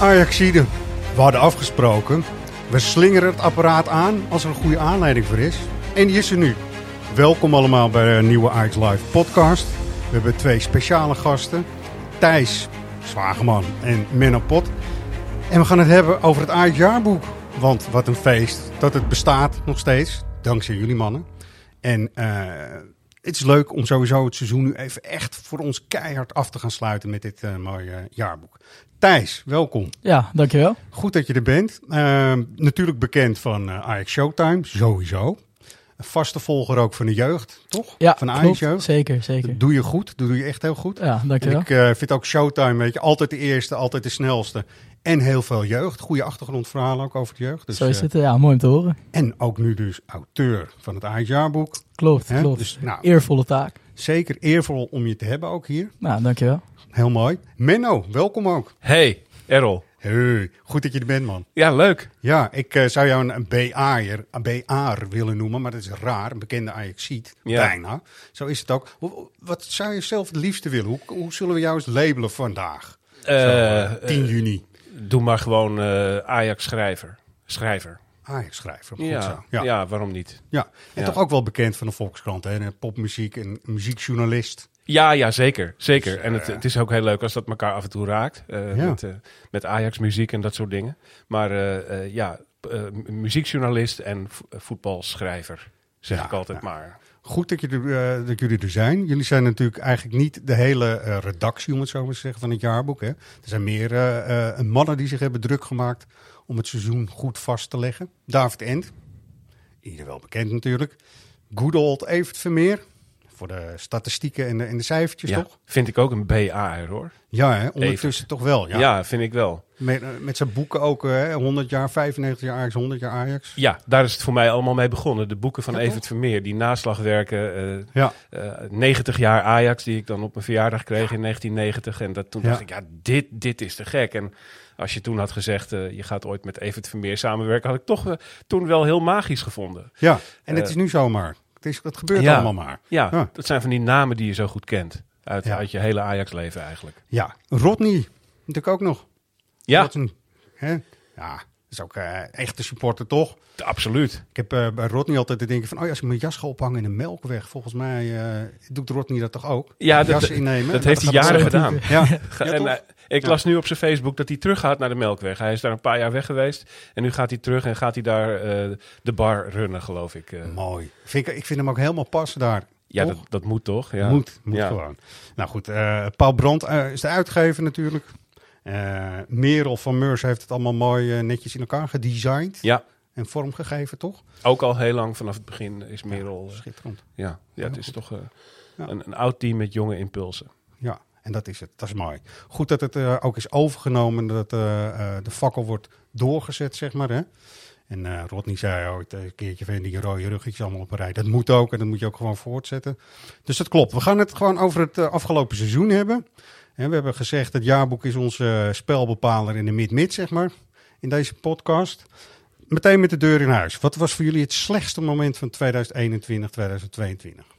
Ajaxide, we hadden afgesproken. We slingeren het apparaat aan als er een goede aanleiding voor is. En die is er nu. Welkom allemaal bij een nieuwe Ajax Live podcast. We hebben twee speciale gasten. Thijs Zwageman en Menno Pot. En we gaan het hebben over het Ajax jaarboek. Want wat een feest dat het bestaat nog steeds. Dankzij jullie mannen. En eh, het is leuk om sowieso het seizoen nu even echt voor ons keihard af te gaan sluiten met dit eh, mooie jaarboek. Thijs, welkom. Ja, dankjewel. Goed dat je er bent. Uh, natuurlijk bekend van uh, Ajax Showtime, sowieso. Een vaste volger ook van de jeugd, toch? Ja, van Ajax klopt. Zeker, zeker. Dat doe je goed, dat doe je echt heel goed. Ja, dankjewel. En ik uh, vind ook Showtime, weet je, altijd de eerste, altijd de snelste. En heel veel jeugd. Goede achtergrondverhalen ook over de jeugd. Dus, Zo is het, ja, mooi om te horen. En ook nu dus auteur van het Ajax jaarboek. Klopt, klopt. Dus, nou, Eervolle taak. Zeker eervol om je te hebben ook hier. Nou, dankjewel. Heel mooi. Menno, welkom ook. Hey, Errol. Hey, goed dat je er bent, man. Ja, leuk. Ja, ik uh, zou jou een, een BA'er, een BA'er willen noemen, maar dat is raar. Een bekende Ajaxiet, ja. bijna. Zo is het ook. Wat zou je zelf het liefste willen? Hoe, hoe zullen we jou eens labelen vandaag? Uh, Zo, 10 juni. Doe maar gewoon uh, Ajax-schrijver. Schrijver. Ajax-schrijver. Ja, ja. ja, waarom niet? Ja, en toch ook wel bekend van de Volkskrant, hè? Popmuziek en muziekjournalist. Ja, ja, zeker. zeker. Dus, en het, uh, het, is ook heel leuk als dat elkaar af en toe raakt. Ja. Met, met Ajax-muziek en dat soort dingen. Maar ja, muziekjournalist en voetbalschrijver, zeg ik altijd maar. Goed dat, je er, dat jullie er zijn. Jullie zijn natuurlijk eigenlijk niet de hele redactie, om het zo maar te zeggen, van het jaarboek. Hè? Er zijn meer mannen die zich hebben druk gemaakt om het seizoen goed vast te leggen. David End, ieder wel bekend natuurlijk. Good old Evert Vermeer voor de statistieken en de, en de cijfertjes, ja, toch? Vind ik ook een BA hoor. Ja, hè? ondertussen Even. toch wel. Ja. ja, vind ik wel. Met, met zijn boeken ook, hè? 100 jaar, 95 jaar Ajax, 100 jaar Ajax. Ja, daar is het voor mij allemaal mee begonnen. De boeken van ja, Evert Vermeer, die naslagwerken. Uh, ja. Uh, 90 jaar Ajax, die ik dan op mijn verjaardag kreeg in 1990. En dat, toen dacht ik, ja, dit, dit is te gek. En als je toen had gezegd, uh, je gaat ooit met Evert Vermeer samenwerken, had ik toch toen wel heel magisch gevonden. Ja, en het is nu zomaar. Het, is, het gebeurt ja, allemaal maar. Ja, ja, dat zijn van die namen die je zo goed kent. Uit, ja. uit je hele Ajax-leven eigenlijk. Ja, Rodney natuurlijk ook nog. Ja. Rodney, hè? Ja, is ook uh, echte supporter, toch? Absoluut. Ik heb uh, bij Rodney altijd te denken van... oh ja, als ik mijn jas ga ophangen in de melkweg... volgens mij uh, doet Rodney dat toch ook? Ja, dat, jas innemen. dat heeft hij jaren gedaan. Ja. en, ik ja. las nu op zijn Facebook dat hij terug gaat naar de Melkweg. Hij is daar een paar jaar weg geweest. En nu gaat hij terug en gaat hij daar uh, de bar runnen, geloof ik. Uh. Mooi. Vind ik, ik vind hem ook helemaal passen daar. Ja, dat, dat, moet toch? Ja. Moet, moet ja. gewoon. Nou goed, uh, Paul Brandt is de uitgever natuurlijk. Merel van Meurs heeft het allemaal mooi netjes in elkaar gedesigned. Ja. En vormgegeven, toch? Ook al heel lang vanaf het begin is Merel... schitterend. Ja, ja het is goed. toch een, een oud team met jonge impulsen. Ja, en dat is het. Dat is mooi. Goed dat het uh, ook is overgenomen, dat uh, de fakkel wordt doorgezet, zeg maar. Hè? En Rodney zei ooit een keertje van die rode ruggetjes allemaal op een rij. Dat moet ook en dat moet je ook gewoon voortzetten. Dus dat klopt. We gaan het gewoon over het afgelopen seizoen hebben. En we hebben gezegd, het jaarboek is onze spelbepaler in de mid-mid, zeg maar. In deze podcast. Meteen met de deur in huis. Wat was voor jullie het slechtste moment van 2021, 2022?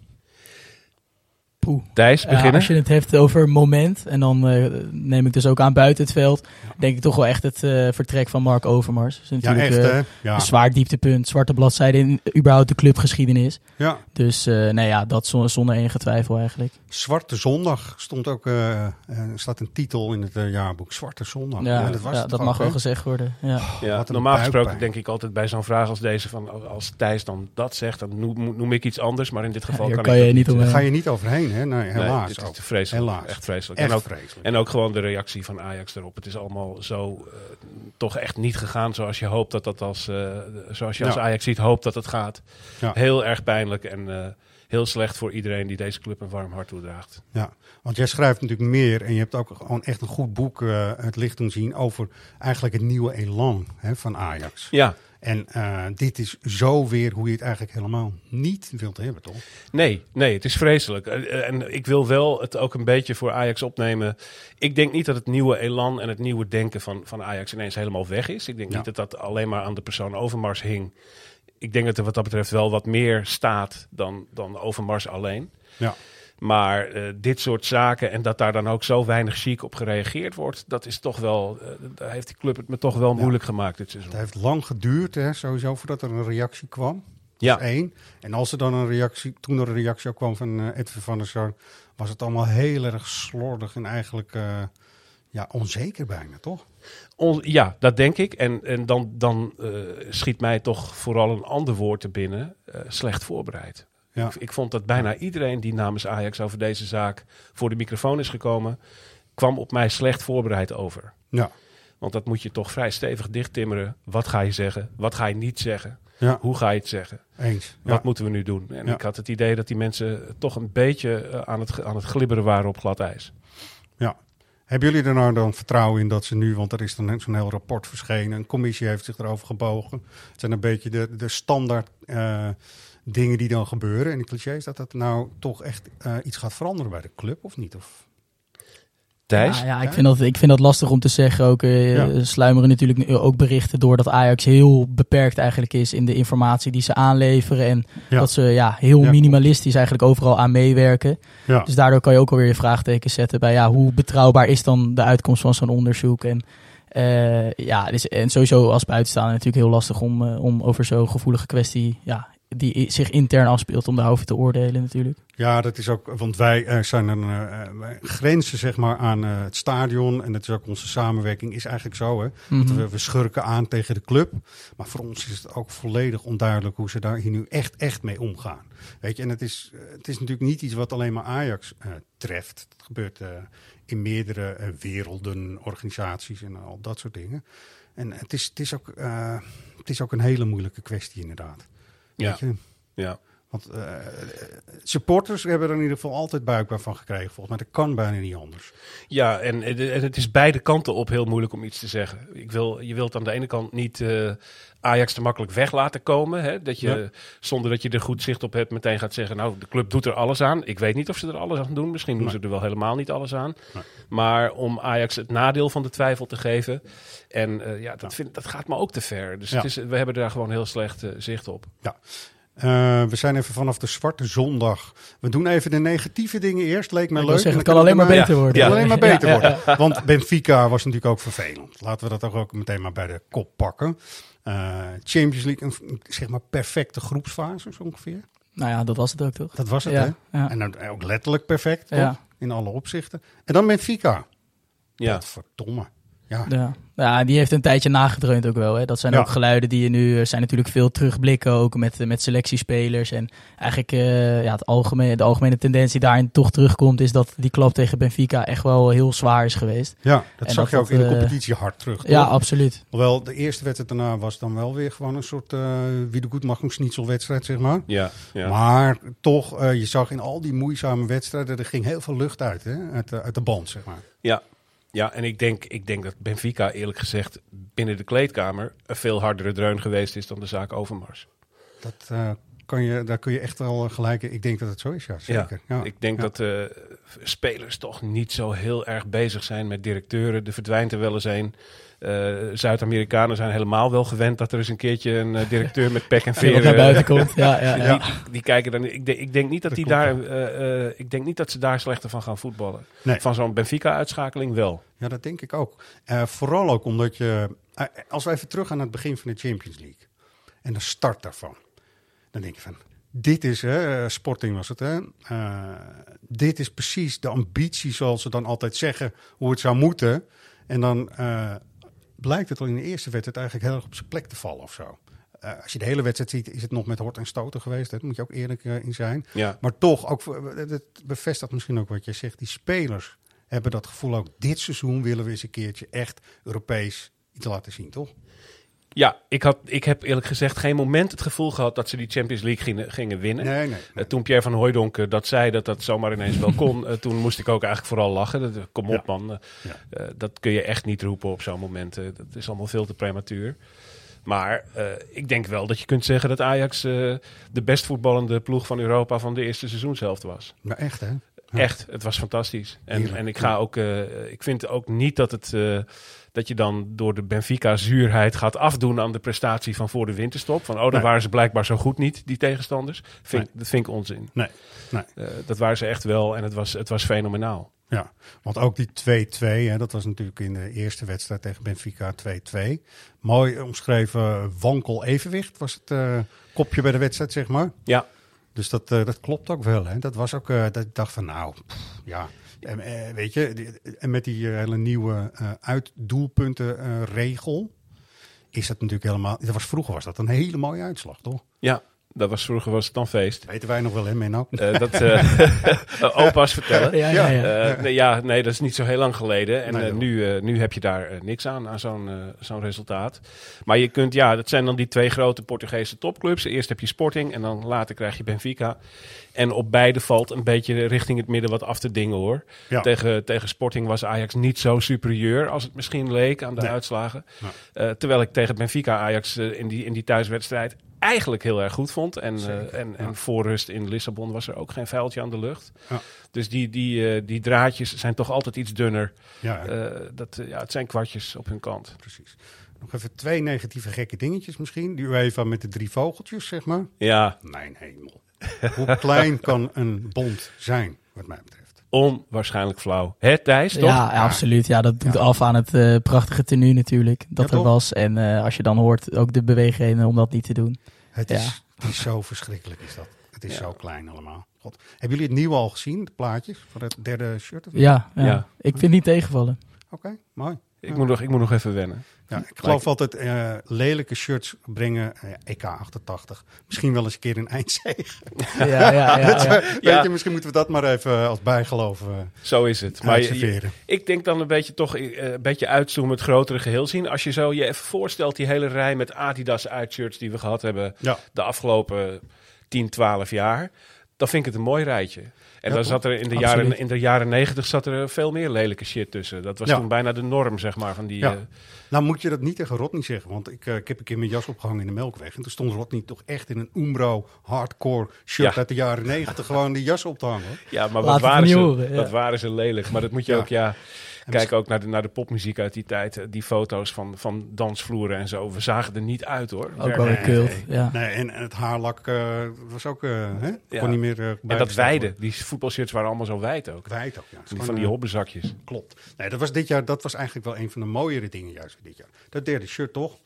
Poeh. Thijs, beginnen? Uh, als je het hebt over moment, en dan uh, neem ik dus ook aan buiten het veld, ja. denk ik toch wel echt het uh, vertrek van Mark Overmars. Dus natuurlijk ja, echt, ja. een zwaar dieptepunt, zwarte bladzijde in überhaupt de clubgeschiedenis. Ja. Dus nee ja, dat zonder enige twijfel eigenlijk. Zwarte Zondag stond ook, er staat een titel in het jaarboek, Zwarte Zondag. Ja, dat, was ja, dat mag wel gezegd worden. Ja. Oh, ja, normaal gesproken denk ik altijd bij zo'n vraag als deze, van als Thijs dan dat zegt, dan noem, noem ik iets anders, maar in dit geval kan, kan ik je niet omheen. ga je niet overheen. Hè? Nee, helaas. Nee, dit is vreselijk. Helaas. Echt vreselijk. Echt en, ook, vreselijk. en ook gewoon de reactie van Ajax erop. Het is allemaal zo uh, toch echt niet gegaan zoals je hoopt dat dat als, uh, zoals je als Ajax ziet hoopt dat het gaat. Ja. Heel erg pijnlijk en uh, heel slecht voor iedereen die deze club een warm hart toedraagt. Ja, want jij schrijft natuurlijk meer en je hebt ook gewoon echt een goed boek het licht doen zien over eigenlijk het nieuwe elan hè, van Ajax. Ja. En uh, dit is zo weer hoe je het eigenlijk helemaal niet wilt hebben, toch? Nee, nee, het is vreselijk. En ik wil wel het ook een beetje voor Ajax opnemen. Ik denk niet dat het nieuwe elan en het nieuwe denken van, van Ajax ineens helemaal weg is. Ik denk ja. niet dat dat alleen maar aan de persoon Overmars hing. Ik denk dat er wat dat betreft wel wat meer staat dan, dan Overmars alleen. Ja. Maar uh, dit soort zaken en dat daar dan ook zo weinig chic op gereageerd wordt, dat is toch wel, uh, daar heeft die club het me toch wel moeilijk gemaakt dit seizoen. Het heeft lang geduurd, hè, sowieso, voordat er een reactie kwam. Ja. één. En als er dan een reactie, toen er een reactie ook kwam van uh, Edwin van der Sar, was het allemaal heel erg slordig en eigenlijk ja, onzeker bijna, toch? On, ja, dat denk ik. En, en dan, dan schiet mij toch vooral een ander woord te binnen, slecht voorbereid. Ja. Ik, ik, vond dat bijna iedereen die namens Ajax over deze zaak voor de microfoon is gekomen, kwam op mij slecht voorbereid over. Ja. Want dat moet je toch vrij stevig dichttimmeren. Wat ga je zeggen? Wat ga je niet zeggen? Ja. Hoe ga je het zeggen? Eens. Wat moeten we nu doen? En ik had het idee dat die mensen toch een beetje aan het, aan het glibberen waren op glad ijs. Ja. Hebben jullie er nou dan vertrouwen in dat ze nu, want er is dan zo'n heel rapport verschenen, een commissie heeft zich erover gebogen. Het zijn een beetje de, de standaard uh, dingen die dan gebeuren. En de clichés dat dat nou toch echt uh, iets gaat veranderen bij de club of niet? Of... Thijs? Ja, ja, ik, vind dat, ik vind dat lastig om te zeggen. Ook uh, ja. sluimeren natuurlijk ook berichten door dat Ajax heel beperkt eigenlijk is in de informatie die ze aanleveren. En ja. dat ze ja, heel minimalistisch eigenlijk overal aan meewerken. Dus daardoor kan je ook alweer je vraagteken zetten bij ja, hoe betrouwbaar is dan de uitkomst van zo'n onderzoek. En uh, ja, dus, en sowieso als buitenstaander natuurlijk heel lastig om, uh, om over zo'n gevoelige kwestie ja, die zich intern afspeelt om daarover te oordelen natuurlijk. Ja, dat is ook, want wij uh, zijn een uh, wij grenzen zeg maar aan uh, het stadion en dat is ook onze samenwerking is eigenlijk zo hè. Mm -hmm. we, we schurken aan tegen de club, maar voor ons is het ook volledig onduidelijk hoe ze daar hier nu echt echt mee omgaan. Weet je, en het is, het is natuurlijk niet iets wat alleen maar Ajax treft. Het gebeurt in meerdere werelden, organisaties en al dat soort dingen. En het is, het is, ook, het is ook een hele moeilijke kwestie inderdaad. Ja. ja. Want uh, supporters hebben er in ieder geval altijd buikbaar van gekregen. Volgens mij dat kan bijna niet anders. Ja, en, en het is beide kanten op heel moeilijk om iets te zeggen. Ik wil, je wilt aan de ene kant niet uh, Ajax te makkelijk weg laten komen. Hè? Dat je, ja. Zonder dat je er goed zicht op hebt, meteen gaat zeggen... nou, de club doet er alles aan. Ik weet niet of ze er alles aan doen. Misschien doen ze er wel helemaal niet alles aan. Nee. Maar om Ajax het nadeel van de twijfel te geven... en uh, ja, dat, vind, dat gaat me ook te ver. Dus Ja. het is, we hebben daar gewoon heel slecht zicht op. Ja. Uh, we zijn even vanaf de Zwarte Zondag. We doen even de negatieve dingen eerst. Leek me Ik leuk. zeggen, En het kan alleen maar beter worden. Het kan alleen maar beter Ja, ja, worden. Want Benfica was natuurlijk ook vervelend. Laten we dat toch ook meteen maar bij de kop pakken. Uh, Champions League, een zeg maar perfecte groepsfase zo ongeveer. Nou ja, dat was het ook toch? Dat was het, Ja, hè? ja. En dan ook letterlijk perfect, toch? Ja. In alle opzichten. En dan Benfica. Ja. Wat verdomme. Ja. Ja. ja, die heeft een tijdje nagedreund ook wel. Hè. Dat zijn Ja. ook geluiden die je nu... Er zijn natuurlijk veel terugblikken ook met, met selectiespelers. En eigenlijk uh, ja, het algemene, de algemene tendens die daarin toch terugkomt... is dat die klap tegen Benfica echt wel heel zwaar is geweest. Ja, dat En zag dat je ook dat, in de eh, competitie hard terug. toch? Ja, absoluut. Hoewel de eerste wedstrijd daarna was dan wel weer gewoon een soort uh, wie de goed mag wedstrijd, zeg maar. Ja, ja. Maar toch, uh, je zag in al die moeizame wedstrijden, er ging heel veel lucht uit, hè? Uit, de, uit de band, zeg maar. Ja, ja en ik denk, ik denk dat Benfica eerlijk gezegd binnen de kleedkamer een veel hardere dreun geweest is dan de zaak Overmars. Dat uh, kan je, daar kun je echt wel gelijk. Ik denk dat het zo is, ja, zeker. Ja, ik denk ja. dat uh, spelers toch niet zo heel erg bezig zijn met directeuren. Er verdwijnt er wel eens een. Uh, Zuid-Amerikanen zijn helemaal wel gewend dat er eens een keertje een uh, directeur met pek en veren naar buiten komt. Ja, ja, ja. Die, die kijken dan. Ik, denk, ik denk niet dat, Dat die daar. Uh, ik denk niet dat ze daar slechter van gaan voetballen. Nee. Van zo'n Benfica-uitschakeling wel. Ja, dat denk ik ook. Uh, vooral ook omdat je. Uh, als we even terug gaan naar het begin van de Champions League. En de start daarvan. Dan denk je van. Dit is, hè, Sporting was het, hè. Uh, dit is precies de ambitie zoals ze dan altijd zeggen hoe het zou moeten. En dan uh, blijkt het al in de eerste wedstrijd eigenlijk heel erg op zijn plek te vallen of zo. als je de hele wedstrijd ziet, is het nog met hort en stoten geweest. Daar moet je ook eerlijk in zijn. Ja. Maar toch, ook, het bevestigt misschien ook wat je zegt. Die spelers hebben dat gevoel ook. Dit seizoen willen we eens een keertje echt Europees iets laten zien, toch? Ja, ik, had, ik heb eerlijk gezegd geen moment het gevoel gehad dat ze die Champions League gingen, gingen winnen. Nee, nee, eh, toen Pierre van Hooijdonk dat zei, dat dat zomaar ineens wel kon, uh, toen moest ik ook eigenlijk vooral lachen. Dat, kom op man, dat kun je echt niet roepen op zo'n moment. dat is allemaal veel te prematuur. Maar ik denk wel dat je kunt zeggen dat Ajax de best voetballende ploeg van Europa van de eerste seizoenshelft was. Maar echt hè? Echt, het was fantastisch. En, en ik ga ook, ik vind ook niet dat het dat je dan door de Benfica-zuurheid gaat afdoen aan de prestatie van voor de winterstop. Van, oh, dan waren ze blijkbaar zo goed niet, die tegenstanders. Vind, Dat vind ik onzin. Nee, nee. Uh, dat waren ze echt wel en het was, het was fenomenaal. Ja, want ook die 2-2, dat was natuurlijk in de eerste wedstrijd tegen Benfica 2-2. Mooi omschreven wankel evenwicht was het uh, kopje bij de wedstrijd, zeg maar. Ja. Dus dat, uh, dat klopt ook wel. Hè? Dat was ook, dat ik dacht van nou, ja, en, eh, weet je, en met die eh, hele nieuwe uitdoelpuntenregel is dat natuurlijk helemaal. Dat was, vroeger was dat een hele mooie uitslag, toch? Ja, dat was vroeger was het dan feest. Weten wij nog wel, hè, Menno? Uh, dat uh, opa's vertellen. Ja, ja, ja. Uh, nee, ja, nee, dat is niet zo heel lang geleden. En nee, nu, nu heb je daar niks aan, aan zo'n zo'n resultaat. Maar je kunt, ja, dat zijn dan die twee grote Portugese topclubs. Eerst heb je Sporting en dan later krijg je Benfica. En op beide valt een beetje richting het midden wat af te dingen, hoor. Ja. Tegen, tegen Sporting was Ajax niet zo superieur als het misschien leek aan de nee. uitslagen. terwijl ik tegen Benfica Ajax in, die, in die thuiswedstrijd eigenlijk heel erg goed vond. En, uh, en, ja. en voor rust in Lissabon was er ook geen vuiltje aan de lucht. Ja. Dus die, die, uh, die draadjes zijn toch altijd iets dunner. Ja, uh, dat, ja, het zijn kwartjes op hun kant. Precies. Nog even twee negatieve gekke dingetjes misschien. Die UEFA met de drie vogeltjes, zeg maar. Ja. Mijn hemel. Hoe klein kan een bond zijn, wat mij betreft? onwaarschijnlijk flauw. Het Thijs, toch? Ja, ja, absoluut. Ja, dat doet ja. af aan het uh, prachtige tenue natuurlijk dat ja, er was. En uh, als je dan hoort ook de beweegredenen om dat niet te doen. Het is, het is zo verschrikkelijk is dat. Het is zo klein allemaal. God. Hebben jullie het nieuwe al gezien, de plaatjes van het derde shirt? Of ja, ja, ik vind het niet tegenvallen. Oké, okay, mooi. Ik, moet nog, ik moet nog even wennen. Ja, ik geloof altijd uh, lelijke shirts brengen uh, EK 88. Misschien wel eens een keer een eindzege. Ja, ja, ja, ja, ja. Weet je, misschien moeten we dat maar even als bijgeloof uh, Zo is het. Maar je, ik denk dan een beetje toch een beetje uitzoomen, het grotere geheel zien. Als je zo je even voorstelt, die hele rij met Adidas uitshirts die we gehad hebben ja. de afgelopen 10, 12 jaar. Dan vind ik het een mooi rijtje. En dan zat er in de, jaren, in de jaren negentig zat er veel meer lelijke shit tussen. Dat was ja. toen bijna de norm, zeg maar, van die... Ja. Uh... nou moet je dat niet tegen Rodney zeggen, want ik, uh, ik heb een keer mijn jas opgehangen in de Melkweg. En toen stond Rodney toch echt in een Umbro hardcore shirt ja. uit de jaren negentig gewoon die jas op te hangen. Ja, maar wat waren, ze, horen, wat waren ze lelijk. Maar dat moet je ook, ja... Kijk ook naar de, naar de popmuziek uit die tijd. Die foto's van, van dansvloeren en zo. We zagen er niet uit hoor. Ook wel een nee, ja. Nee, en, en het haarlak uh, was ook, uh, hè? Ja. Kon niet meer uh, En dat wijde. Die voetbalshirts waren allemaal zo wijd ook. Wijd ook, ja. Die van die hobbezakjes. Klopt. Nee, dat was dit jaar, dat was eigenlijk wel een van de mooiere dingen juist dit jaar. Dat derde shirt toch?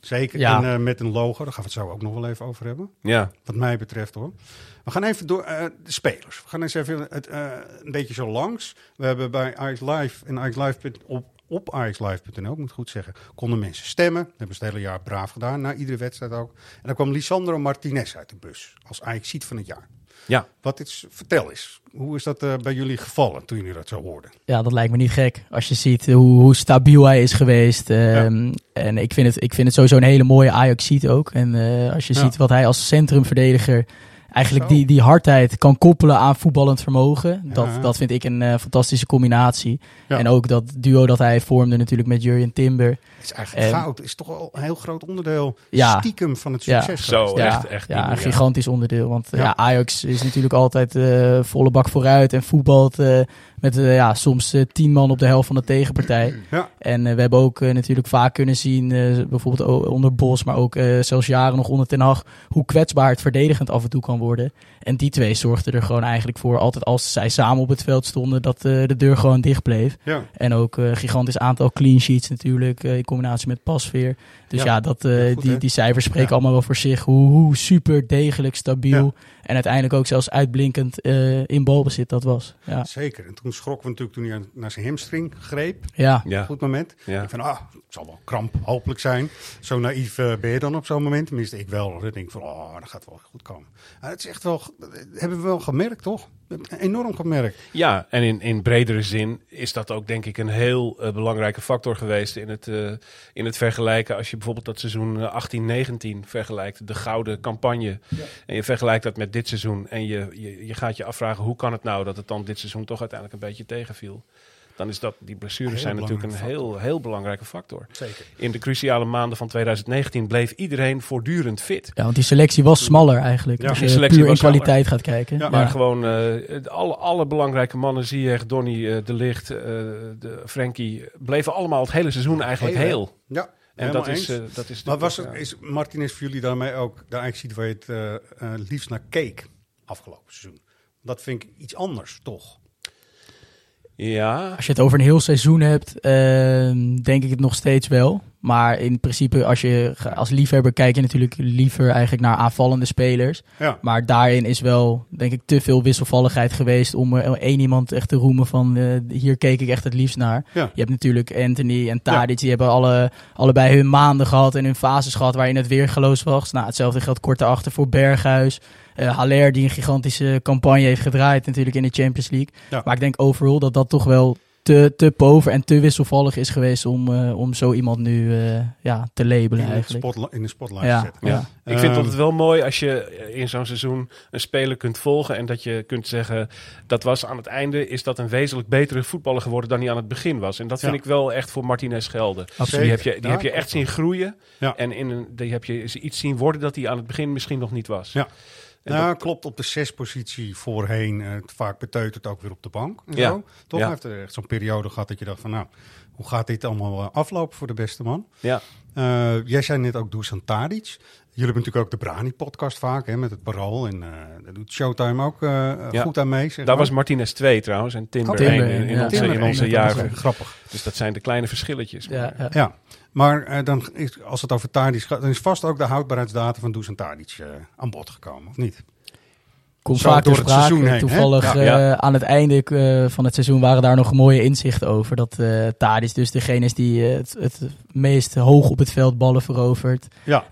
Zeker ja. in, uh, met een logo, daar gaan we het zo ook nog wel even over hebben. Ja. Wat mij betreft hoor. We gaan even door uh, de spelers. We gaan eens even het, uh, een beetje zo langs. We hebben bij Ice Live en Ice Live op, op icelive.nl, ik moet goed zeggen, konden mensen stemmen. Dat hebben ze het hele jaar braaf gedaan, na iedere wedstrijd ook. En dan kwam Lisandro Martinez uit de bus, als Ajax van het jaar. Ja. Wat is, vertel eens, hoe is dat uh, bij jullie gevallen toen jullie dat zo hoorden? Ja, dat lijkt me niet gek. Als je ziet hoe, hoe stabiel hij is geweest. Um, ja. En ik vind, het, ik vind het sowieso een hele mooie ajax ook. En uh, als je ja. ziet wat hij als centrumverdediger eigenlijk die, die hardheid kan koppelen aan voetballend vermogen. Dat, ja. dat vind ik een uh, fantastische combinatie. Ja. En ook dat duo dat hij vormde natuurlijk met Jurjen Timber. Het is eigenlijk en, goud. is toch wel een heel groot onderdeel ja. stiekem van het succes. Zo, echt, echt. Ja, een gigantisch onderdeel. Want ja. Ajax is natuurlijk altijd uh, volle bak vooruit en voetbalt uh, met ja, soms tien man op de helft van de tegenpartij. Ja. En we hebben ook natuurlijk vaak kunnen zien, bijvoorbeeld onder Bos, maar ook zelfs jaren nog onder Ten Hag, hoe kwetsbaar het verdedigend af en toe kan worden. En die twee zorgden er gewoon eigenlijk voor, altijd als zij samen op het veld stonden, dat de deur gewoon dicht bleef. Ja. En ook een gigantisch aantal clean sheets natuurlijk, in combinatie met pasveer. Dus ja, dat, die, die cijfers spreken allemaal wel voor zich. Hoe, hoe super degelijk, stabiel en uiteindelijk ook zelfs uitblinkend in balbezit dat was. Ja. Zeker. En toen schrokken we natuurlijk toen hij naar zijn hamstring greep. Ja. ja. Goed moment. Ja. Ik van, ah, het zal wel kramp hopelijk zijn. Zo naïef ben je dan op zo'n moment. Tenminste, ik wel. Ik denk van, oh, dat gaat wel goed komen. het is echt wel, hebben we wel gemerkt, toch? Enorm gemerkt. Ja, en in, in bredere zin is dat ook denk ik een heel uh, belangrijke factor geweest in het, uh, in het vergelijken. Als je bijvoorbeeld dat seizoen 18-19 vergelijkt, de gouden campagne. Ja. En je vergelijkt dat met dit seizoen. En je, je, je gaat je afvragen, hoe kan het nou dat het dan dit seizoen toch uiteindelijk een beetje tegenviel? Dan is dat, die blessures zijn natuurlijk een heel, heel belangrijke factor. Zeker. In de cruciale maanden van 2019 bleef iedereen voortdurend fit. Ja, want die selectie was smaller eigenlijk. Ja. Als je puur in kwaliteit gaat kijken. Ja. Maar gewoon uh, alle, alle belangrijke mannen, Ziyech, Donny, uh, De Licht, uh, de Frenkie, bleven allemaal het hele seizoen eigenlijk heel. heel. Ja. En dat is, uh, dat is. Maar was het, is Martinez voor jullie daarmee ook de eigenlijk ziet waar je het uh, liefst naar keek afgelopen seizoen? Dat vind ik iets anders, toch? Ja. Als je het over een heel seizoen hebt, uh, denk ik het nog steeds wel. Maar in principe, als je als liefhebber kijk je natuurlijk liever eigenlijk naar aanvallende spelers. Ja. Maar daarin is wel, denk ik, te veel wisselvalligheid geweest om er één iemand echt te roemen van uh, hier keek ik echt het liefst naar. Ja. Je hebt natuurlijk Anthony en Tadic, die hebben alle, allebei hun maanden gehad en hun fases gehad waarin het weergeloos was. Nou, hetzelfde geldt kort daarachter voor Berghuis. Uh, Haller die een gigantische campagne heeft gedraaid natuurlijk in de Champions League. Ja. Maar ik denk overal dat dat toch wel te, te pover en te wisselvallig is geweest om, uh, om zo iemand nu uh, ja, te labelen in eigenlijk. Spotla in de spotlight ja, te zetten. Ja. ja. Ik vind het wel mooi als je in zo'n seizoen een speler kunt volgen en dat je kunt zeggen dat was aan het einde is dat een wezenlijk betere voetballer geworden dan hij aan het begin was. En dat vind ik wel echt voor Martinez gelden. Absoluut. Die heb je, die heb je echt zien groeien ja. en in een, die heb je iets zien worden dat hij aan het begin misschien nog niet was. Ja. Nou, dat... klopt op de zespositie voorheen. Uh, vaak beteuterd ook weer op de bank. En ja. Zo. Toch ja. heeft er echt zo'n periode gehad dat je dacht van... nou, hoe gaat dit allemaal uh, aflopen voor de beste man? Ja. Uh, jij zei net ook Dusan Tadic. Jullie hebben natuurlijk ook de Brani-podcast vaak, hè, met het Parool. En uh, daar doet Showtime ook uh, ja. goed aan mee. Zeg Daar was Martinez 2 trouwens en Timber 1 oh, in, in, ja. onze, Timber in onze jaren. Grappig. Dus dat zijn de kleine verschilletjes. Ja, ja. ja. maar uh, dan is, als het over Tadic gaat, dan is vast ook de houdbaarheidsdatum van Dusan Tadic aan bod gekomen, of niet? Komt vaak door het seizoen heen. Toevallig ja, ja. Uh, aan het einde uh, van het seizoen waren daar nog mooie inzichten over. Dat uh, dus degene is die het, het, meest hoog op het veld ballen verovert. Ja.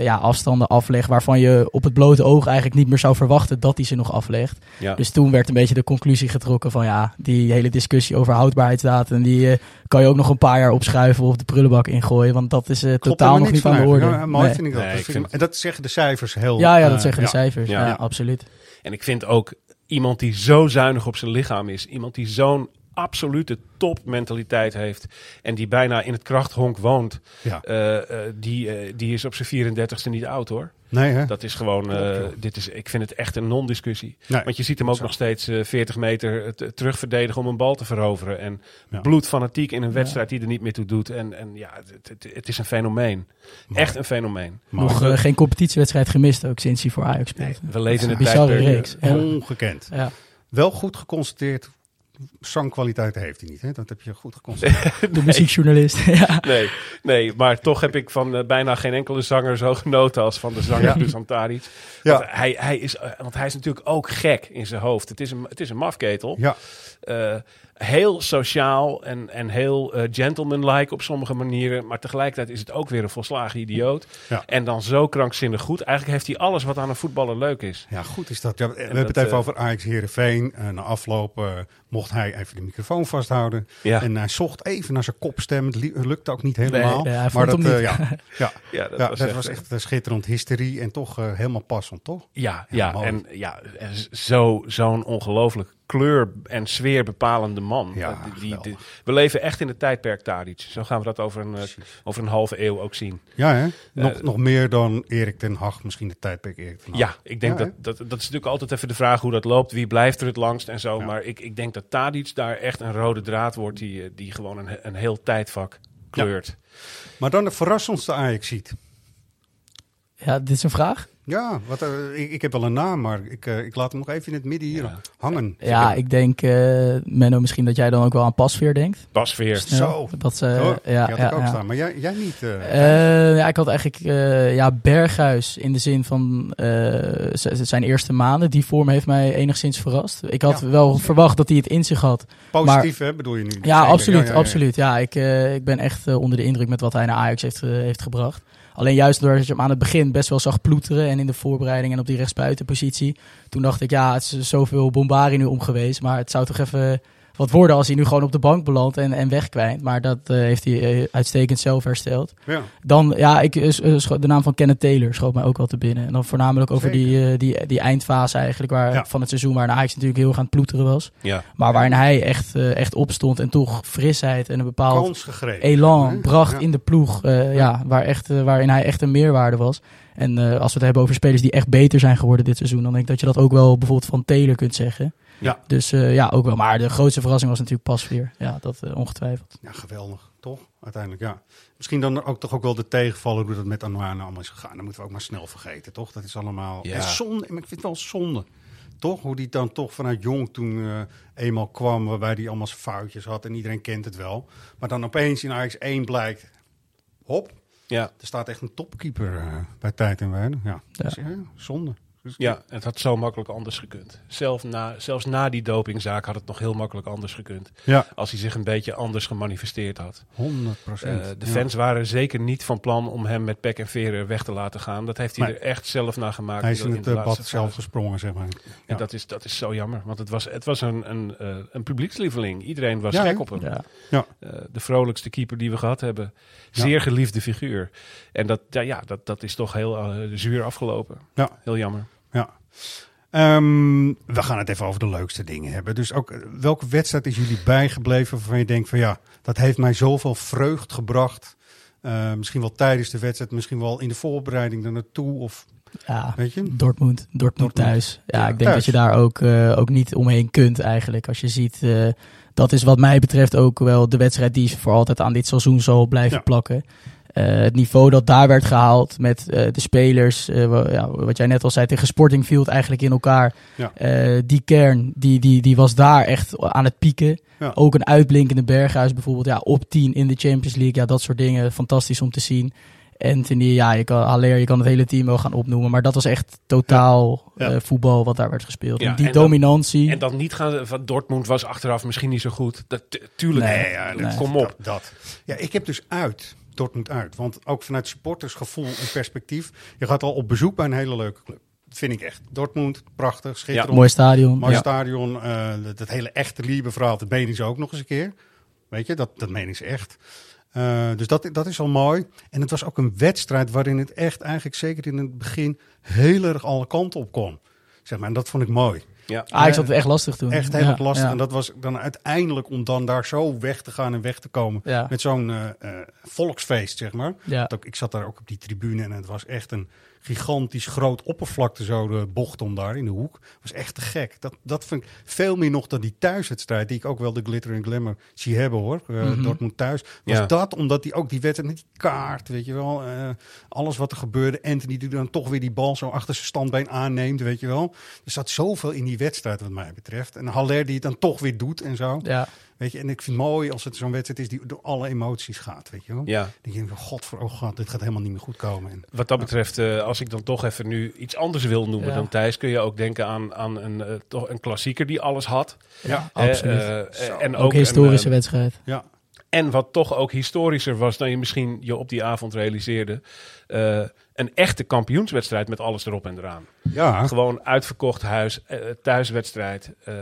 ja, afstanden aflegt waarvan je op het blote oog eigenlijk niet meer zou verwachten dat hij ze nog aflegt. Ja. Dus toen werd een beetje de conclusie getrokken van ja, die hele discussie over houdbaarheidsdatum, die kan je ook nog een paar jaar opschuiven of de prullenbak ingooien. Want dat is totaal nog niet aan de orde. Mooi nee. vind ik dat. Nee, dat, vind ik, en dat zeggen de cijfers heel... Ja, ja dat zeggen de cijfers. Ja, absoluut. En ik vind ook iemand die zo zuinig op zijn lichaam is. Iemand die zo'n absolute topmentaliteit heeft. En die bijna in het krachthonk woont. Ja. Uh, uh, die, uh, die is op zijn 34ste niet oud hoor. Nee, hè? Dat is gewoon, uh, dit is, ik vind het echt een non-discussie. Nee, Want je ziet hem ook zo. nog steeds uh, 40 meter terug verdedigen om een bal te veroveren. En Ja. bloedfanatiek in een wedstrijd die er niet meer toe doet. En, en ja, het, het, het is een fenomeen. Echt een fenomeen. Nog uh, geen competitiewedstrijd gemist ook sinds hij voor Ajax speelt. We leven in bizarre tijdperk. Ongekend. Ja. Wel goed geconstateerd. Zangkwaliteit heeft hij niet. Hè? Dat heb je goed geconstateerd. De muziekjournalist. ja. Nee, nee, maar toch heb ik van uh, bijna geen enkele zanger zo genoten als van de zanger Ja. Dusan Tadic. Ja. Want, hij, hij is, uh, want hij is natuurlijk ook gek in zijn hoofd. Het is een, het is een mafketel. ja, Uh, heel sociaal en, en heel uh, gentlemanlike op sommige manieren. Maar tegelijkertijd is het ook weer een volslagen idioot. Ja. En dan zo krankzinnig goed. Eigenlijk heeft hij alles wat aan een voetballer leuk is. ja, goed is dat. Ja, we En hebben dat, het even eh, over Ajax Heerenveen. Uh, na afloop uh, mocht hij even de microfoon vasthouden. Ja, En hij zocht even naar zijn kopstem. Het lukte ook niet helemaal. Nee, maar dat, eh, ja, ja, ja, dat, was, dat echt, was echt uh, schitterend hysterie. En toch uh, helemaal passend, toch? Ja, Ja, en ja, en z- zo, zo'n ongelooflijk kleur- en sfeerbepalende man. Ja, Dat- die, we leven echt in het tijdperk Tadic. Zo gaan we dat over een, eh, Precies. over een halve eeuw ook zien. Ja, hè? Nog, Eh, nog meer dan Erik ten Hag. Misschien de tijdperk Erik ten Hag. Ja, ik denk Ja, dat, dat... Dat is natuurlijk altijd even de vraag hoe dat loopt. Wie blijft er het langst en zo. Ja. Maar ik, ik denk dat Tadic daar echt een rode draad wordt... die, eh, die gewoon een, een heel tijdvak kleurt. Maar dan de verrassendste Ajax ziet. ja, dit is een vraag. Ja, wat, uh, ik, ik, heb wel een naam, maar ik, uh, ik laat hem nog even in het midden hier ja. hangen. Ja, ik denk, uh, Menno, misschien dat jij dan ook wel aan Pasveer denkt. Pasveer. Zo. Dat ze, oh, ja, die had ja, ik ook ja. staan, maar jij, jij niet. ja, ik had eigenlijk ja, Berghuis in de zin van zijn eerste maanden. Die vorm heeft mij enigszins verrast. Ik had wel verwacht dat hij het in zich had. Positief, hè, bedoel je nu? Ja, Zeker. absoluut. absoluut. Ja, ik, ik ben echt onder de indruk met wat hij naar Ajax heeft, heeft gebracht. Alleen juist doordat je hem aan het begin best wel zag ploeteren en in de voorbereiding en op die rechtsbuitenpositie. Toen dacht ik, ja, het is zoveel bombari nu om geweest. Maar het zou toch even wat worden als hij nu gewoon op de bank belandt en, en wegkwijnt. Maar dat uh, heeft hij uh, uitstekend zelf hersteld. Ja. Dan, ja, ik, uh, de naam van Kenneth Taylor schoot mij ook wel te binnen. En dan voornamelijk over die, die, die eindfase eigenlijk waar, Ja. van het seizoen waar Ajax natuurlijk heel erg aan het ploeteren was. Ja. Maar waarin hij echt, echt opstond en toch frisheid en een bepaald elan hè? bracht Ja. in de ploeg. eh, ja. waar echt, eh, waarin hij echt een meerwaarde was. En eh, als we het hebben over spelers die echt beter zijn geworden dit seizoen, dan denk ik dat je dat ook wel bijvoorbeeld van Taylor kunt zeggen. Ja. Dus eh, ja, ook wel. Maar de grootste verrassing was natuurlijk Pasveer. Ja, dat eh, ongetwijfeld. Ja, geweldig, toch? Uiteindelijk, ja. Misschien dan ook toch ook wel de tegenvallen hoe dat met Anouane allemaal is gegaan. Dat moeten we ook maar snel vergeten, toch? Dat is allemaal... Ja. En zonde, maar ik vind het wel zonde. Toch? Hoe die dan toch vanuit jong toen eh, eenmaal kwam, waarbij hij allemaal zijn foutjes had en iedereen kent het wel. Maar dan opeens in Ajax 1 blijkt, hop, Ja. er staat echt een topkeeper eh, bij tijd en weinig. Ja, Ja. Dus, ja, zonde. Dus- Ja, het had zo makkelijk anders gekund. Zelf na, zelfs na die dopingzaak had het nog heel makkelijk anders gekund. Ja, Als hij zich een beetje anders gemanifesteerd had. 100 Eh, procent. de fans waren zeker niet van plan om hem met pek en veren weg te laten gaan. Dat heeft hij er echt zelf naar gemaakt. Hij is in het eh, bad zelf gesprongen, zeg maar. En dat, is, dat is zo jammer. Want het was, het was een, een, eh, een publiekslieveling. Iedereen was Ja, gek op hem. Ja. Eh, de vrolijkste keeper die we gehad hebben. Ja. Zeer geliefde figuur. En dat, ja, ja, dat, dat is toch heel eh, zuur afgelopen. Ja. Heel jammer. Ja. Ehm, we gaan het even over de leukste dingen hebben. Dus ook, eh, welke wedstrijd is jullie bijgebleven waarvan je denkt van ja, dat heeft mij zoveel vreugd gebracht. Eh, misschien wel tijdens de wedstrijd, misschien wel in de voorbereiding er naartoe. Of Ja, weet je? Dortmund, Dortmund, Dortmund. thuis. Ja, Ja, ik denk thuis. dat je daar ook, eh, ook niet omheen kunt eigenlijk. Als je ziet, dat is wat mij betreft ook wel de wedstrijd die voor altijd aan dit seizoen zal blijven Ja. plakken. Eh, het niveau dat daar werd gehaald met eh, de spelers, eh, ja, wat jij net al zei, tegen Sporting Field eigenlijk in elkaar. Ja. Eh, die kern, die, die, die was daar echt aan het pieken. Ja. Ook een uitblinkende Berghuis bijvoorbeeld, ja, op 10 in de Champions League. Ja, dat soort dingen, fantastisch om te zien. Anthony, ja, je kan, Haller, je kan het hele team wel gaan opnoemen. Maar dat was echt totaal Ja. eh, voetbal wat daar werd gespeeld. Ja, En die en dat- dominantie. En dan niet gaan van Dortmund was achteraf misschien niet zo goed. Dat, tu- tuurlijk. Nee, ja, nee. Kom op. Dat, dat. Ja, ik heb dus uit. Dortmund uit. Want ook vanuit supportersgevoel en perspectief. Je gaat al op bezoek bij een hele leuke club. Dat vind ik echt. Dortmund, prachtig, schitterend. Mooi stadion. Mooi Ja. stadion. eh, dat, dat hele echte Liebe-verhaal, dat menen ze ook nog eens een keer. Weet je, dat, dat menen ze echt. Eh, dus dat, dat is al mooi. En het was ook een wedstrijd waarin het echt eigenlijk zeker in het begin heel erg alle kanten op kon. Zeg maar, en dat vond ik mooi. Ja. Ajax had het echt lastig toen. Echt heel Ja, erg lastig. ja. En dat was dan uiteindelijk om dan daar zo weg te gaan en weg te komen. Ja. Met zo'n eh, eh, volksfeest, zeg maar. Ja. Ik zat daar ook op die tribune en het was echt een gigantisch groot oppervlakte, zo de bocht om daar in de hoek. was echt te gek. Dat, dat vind ik veel meer nog dan die thuiswedstrijd, die ik ook wel de glitter en glamour zie hebben hoor. Eh, Mhm. Dortmund thuis. Was Ja. dat omdat die ook die wedstrijd met die kaart, weet je wel. eh, alles wat er gebeurde. Anthony die dan toch weer die bal zo achter zijn standbeen aanneemt, weet je wel. Er zat zoveel in die wedstrijd wat mij betreft. En Haller die het dan toch weer doet en zo. Ja. Weet je, en ik vind het mooi als het zo'n wedstrijd is die door alle emoties gaat, weet je wel. Ja. Dan denk je, god voor oh god, dit gaat helemaal niet meer goed komen. En, Wat dat betreft, eh, als ik dan toch even nu iets anders wil noemen Ja. dan Thijs, kun je ook denken aan, aan een, eh, toch een klassieker die alles had. ja, Eh, Absoluut. en ook, ook historische een, eh, wedstrijd. ja, En wat toch ook historischer was dan je misschien je op die avond realiseerde. Een echte kampioenswedstrijd met alles erop en eraan. ja. Gewoon uitverkocht huis, eh, thuiswedstrijd. eh,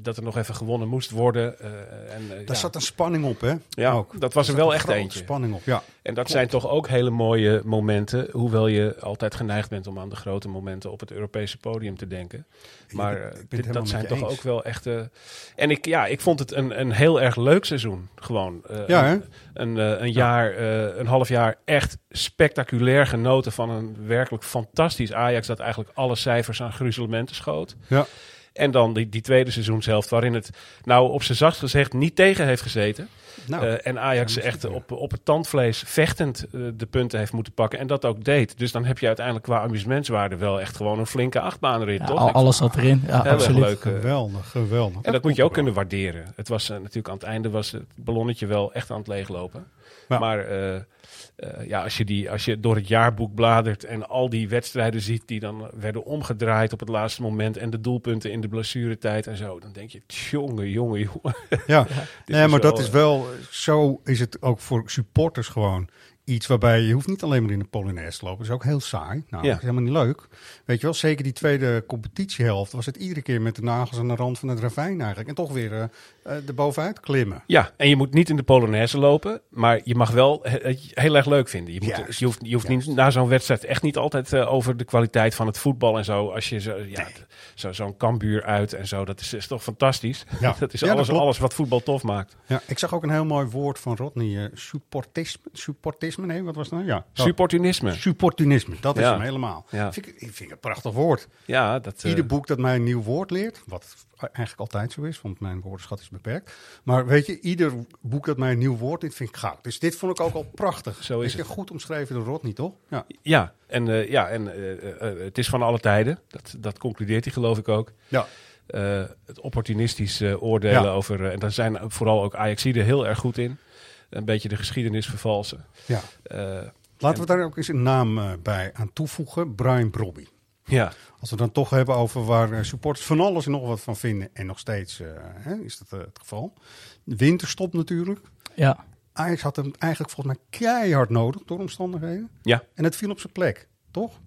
dat er nog even gewonnen moest worden. eh, en, Daar ja. zat een spanning op, hè? Ja, ook. dat was er wel echt eentje. spanning op, ja. En dat zijn toch ook hele mooie momenten. Hoewel je altijd geneigd bent om aan de grote momenten op het Europese podium te denken. Maar ben- ik ben het dit- dat zijn toch eens. ook wel echte. En ik, ja, ik vond het een, een heel erg leuk seizoen. Gewoon. Ja, hè? een, een, een jaar, een half jaar echt spectaculair genoten van een werkelijk fantastisch Ajax. Dat eigenlijk alle cijfers aan gruzelementen schoot. Ja. En dan die, die tweede seizoenshelft, waarin het nou op zijn zacht gezegd niet tegen heeft gezeten. Nou, uh, en Ajax echt op, op het tandvlees vechtend uh, de punten heeft moeten pakken. En dat ook deed. Dus dan heb je uiteindelijk qua amusementswaarde wel echt gewoon een flinke achtbaanrit, ja, toch? Alles zat erin. Ja, absoluut. Leuk, uh, geweldig, geweldig. En dat moet je ook kunnen waarderen. Het was natuurlijk aan het einde was het ballonnetje wel echt aan het leeglopen. Ja. Maar uh, ja, als je, die, als je door het jaarboek bladert en al die wedstrijden ziet die dan werden omgedraaid op het laatste moment en de doelpunten in de blessuretijd en zo, dan denk je, jongen, jongen, jongen. Ja, nee, maar wel, dat is wel, zo is het ook voor supporters gewoon iets waarbij je hoeft niet alleen maar in de Polonaise te lopen. Dat is ook heel saai. Nou, ja. dat is helemaal niet leuk. Weet je wel, zeker die tweede competitiehelft was het iedere keer met de nagels aan de rand van het ravijn eigenlijk. En toch weer uh, uh, bovenuit klimmen. Ja, en je moet niet in de Polonaise lopen, maar je mag wel het heel erg leuk vinden. Je, moet, Juist. je hoeft, je hoeft niet na zo'n wedstrijd echt niet altijd uh, over de kwaliteit van het voetbal en zo. Als je zo, ja, nee. zo, zo'n kambuur uit en zo, dat is, is toch fantastisch. Ja. dat is ja, alles, dat alles wat voetbal tof maakt. Ja, ik zag ook een heel mooi woord van Rodney, supportisme. supportisme Nee, wat was dat? Ja. Supportunisme. Supportunisme, dat is ja. hem helemaal. Ja. Vind ik, ik vind het een prachtig woord. Ja, dat, Ieder uh... boek dat mij een nieuw woord leert, wat eigenlijk altijd zo is, want mijn woordenschat is beperkt. Maar weet je, ieder boek dat mij een nieuw woord leert, vind ik goud. Dus dit vond ik ook al prachtig. Zo is het. goed omschreven door Rodney, toch? Ja, ja en, uh, ja, en uh, het is van alle tijden. Dat, dat concludeert hij geloof ik ook. Ja. Het opportunistisch oordelen ja. over. En daar zijn vooral ook Ajaxiden heel erg goed in. Een beetje de geschiedenis vervalsen. Ja. Laten we daar ook eens een naam bij aan toevoegen: Brian Brobby. Ja. Als we dan toch hebben over waar supporters van alles en nog wat van vinden. En nog steeds hè, is dat het geval. De winterstop natuurlijk. Ja. Ajax had hem eigenlijk volgens mij keihard nodig door omstandigheden. Ja. En het viel op zijn plek, toch?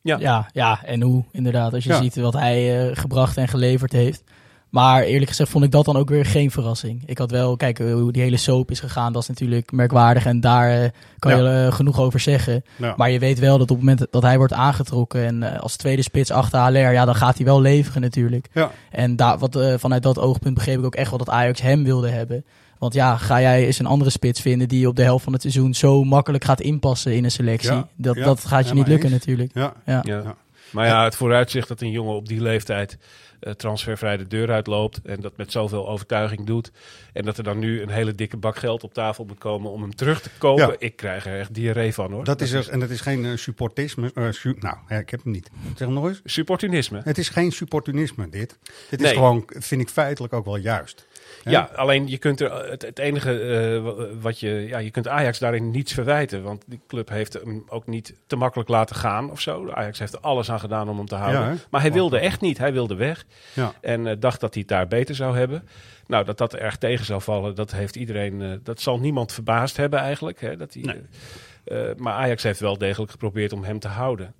Ja. ja, ja, en hoe inderdaad. Als je ja. ziet wat hij uh, gebracht en geleverd heeft. Maar eerlijk gezegd vond ik dat dan ook weer geen verrassing. Ik had wel, kijk, hoe die hele soap is gegaan, dat is natuurlijk merkwaardig. En daar uh, kan ja. je uh, genoeg over zeggen. Ja. Maar je weet wel dat op het moment dat hij wordt aangetrokken en uh, als tweede spits achter Haller, ja, dan gaat hij wel leveren natuurlijk. Ja. En daar, wat, vanuit dat oogpunt begreep ik ook echt wel dat Ajax hem wilde hebben. Want ja, ga jij eens een andere spits vinden die op de helft van het seizoen zo makkelijk gaat inpassen in een selectie? Ja, dat, ja, dat gaat je niet lukken eens. natuurlijk. Ja, ja. ja. Maar ja, het vooruitzicht dat een jongen op die leeftijd uh, transfervrij de deur uitloopt en dat met zoveel overtuiging doet. En dat er dan nu een hele dikke bak geld op tafel moet komen om hem terug te kopen. Ik krijg er echt diarree van hoor. Dat is er, en dat is geen uh, supportisme. Uh, su nou, ja, ik heb hem niet. Zeg hem nog eens. Supportunisme. Het is geen supportunisme dit. Dit nee. is gewoon, vind ik feitelijk ook wel juist. Ja, ja alleen je kunt er het, het enige uh, wat je. Ja, je kunt Ajax daarin niets verwijten. Want die club heeft hem ook niet te makkelijk laten gaan of zo. Ajax heeft er alles aan gedaan om hem te houden. Ja, maar hij wilde echt niet. Hij wilde weg. Ja. En uh, dacht dat hij het daar beter zou hebben. Nou, dat dat erg tegen zou vallen, dat heeft iedereen. Uh, dat zal niemand verbaasd hebben eigenlijk. Hè, dat hij, nee. maar Ajax heeft wel degelijk geprobeerd om hem te houden.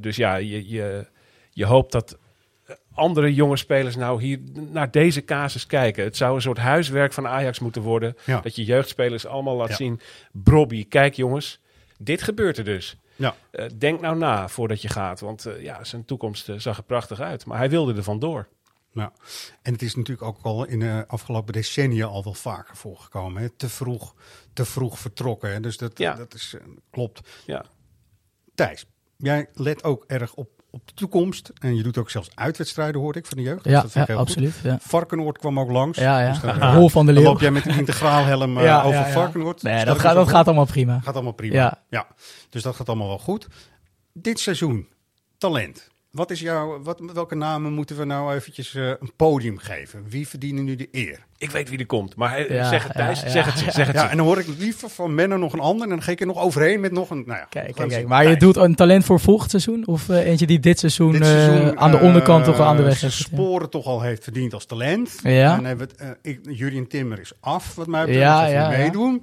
dus ja, je, je, je hoopt dat andere jonge spelers nou hier naar deze casus kijken. Het zou een soort huiswerk van Ajax moeten worden. Ja. Dat je jeugdspelers allemaal laat ja. zien. Brobby, kijk jongens, dit gebeurt er dus. Ja. Uh, denk nou na voordat je gaat. Want uh, ja, zijn toekomst uh, zag er prachtig uit. Maar hij wilde er vandoor. Ja, en het is natuurlijk ook al in de afgelopen decennia al wel vaker voorgekomen. Hè? Te vroeg, te vroeg vertrokken. Hè? Dus dat, ja. dat is, klopt. Ja. Thijs, jij let ook erg op op de toekomst. En je doet ook zelfs uitwedstrijden, hoorde ik, van de jeugd. Ja, dus ja absoluut. Ja. Varkenoord kwam ook langs. Ja, ja. Dus dan, Rol van de dan Leeuw. loop jij met een integraalhelm uh, ja, over Varkenoord. Nee, dat, gaat, dat gaat allemaal prima. Gaat allemaal prima. Ja. ja. Dus dat gaat allemaal wel goed. Dit seizoen, talent. Wat is jouw, wat, welke namen moeten we nou eventjes uh, een podium geven? Wie verdienen nu de eer? Ik weet wie er komt, maar ja, zeg het Thijs, ja, zeg het, ja, zeg het. Ja, en dan hoor ik liever van Menno nog een ander en dan ga ik er nog overheen met nog een, nou ja. Kijk, kijk, kijk. Maar je doet een talent voor volgend seizoen of uh, eentje die dit seizoen, dit seizoen uh, aan de onderkant toch aan de weg heeft sporen toch al heeft verdiend als talent. Ja. En dan hebben we het, Julian Timmer is af, wat mij betreft, ja, ja, meedoen.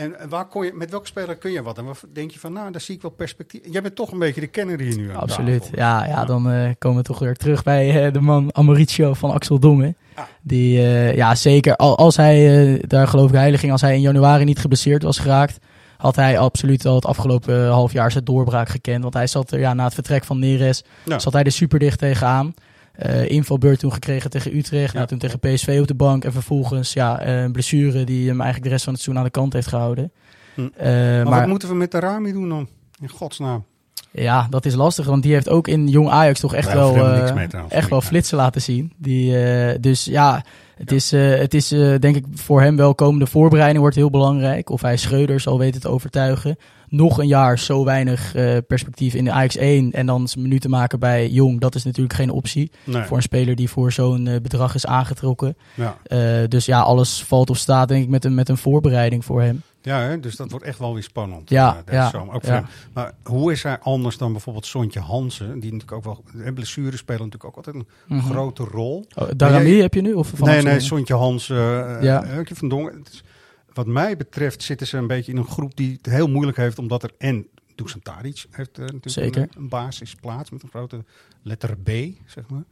En waar kon je, met welke speler kun je wat? En wat denk je van, nou, daar zie ik wel perspectief. Jij bent toch een beetje de kenner hier nu aan Absoluut. Ja, ja, dan uh, komen we toch weer terug bij uh, de man Amoricio van Axel Dongen. Ah. Die, uh, ja, zeker. Al, als hij, daar geloof ik heilig ging, als hij in januari niet geblesseerd was geraakt, had hij absoluut al het afgelopen half jaar zijn doorbraak gekend. Want hij zat er, ja, na het vertrek van Neres, ja. zat hij er super dicht tegenaan. Uh, invalbeurt toen gekregen tegen Utrecht. Ja. Nou, toen tegen PSV op de bank. En vervolgens ja, uh, een blessure die hem eigenlijk de rest van het seizoen aan de kant heeft gehouden. Hm. Uh, maar, maar, wat moeten we met Tarami doen dan? In godsnaam. Ja, dat is lastig, want die heeft ook in jong Ajax toch echt wel, echt wel flitsen laten zien. Die, dus ja, het is, het is denk ik voor hem wel komende voorbereiding wordt heel belangrijk. Of hij Schreuder zal weten te overtuigen nog een jaar zo weinig uh, perspectief in de Ajax 1 en dan zijn minuten maken bij Jong, dat is natuurlijk geen optie voor een speler die voor zo'n uh, bedrag is aangetrokken. Ja. Uh, dus ja, alles valt of staat denk ik met een, met een voorbereiding voor hem. Ja, hè? dus dat wordt echt wel weer spannend. Ja, ja, Ook ja. Maar hoe is hij anders dan bijvoorbeeld Sontje Hansen? Die natuurlijk ook wel. Blessures spelen natuurlijk ook altijd een mm -hmm. grote rol. Oh, Darami heb je nu? Of van nee, nee, Sontje Hansen. ja. van Dongen. Het is, wat mij betreft zitten ze een beetje in een groep die het heel moeilijk heeft, omdat er en Dusan heeft uh, natuurlijk Zeker. Een, een, basisplaats met een grote letter B, zeg maar.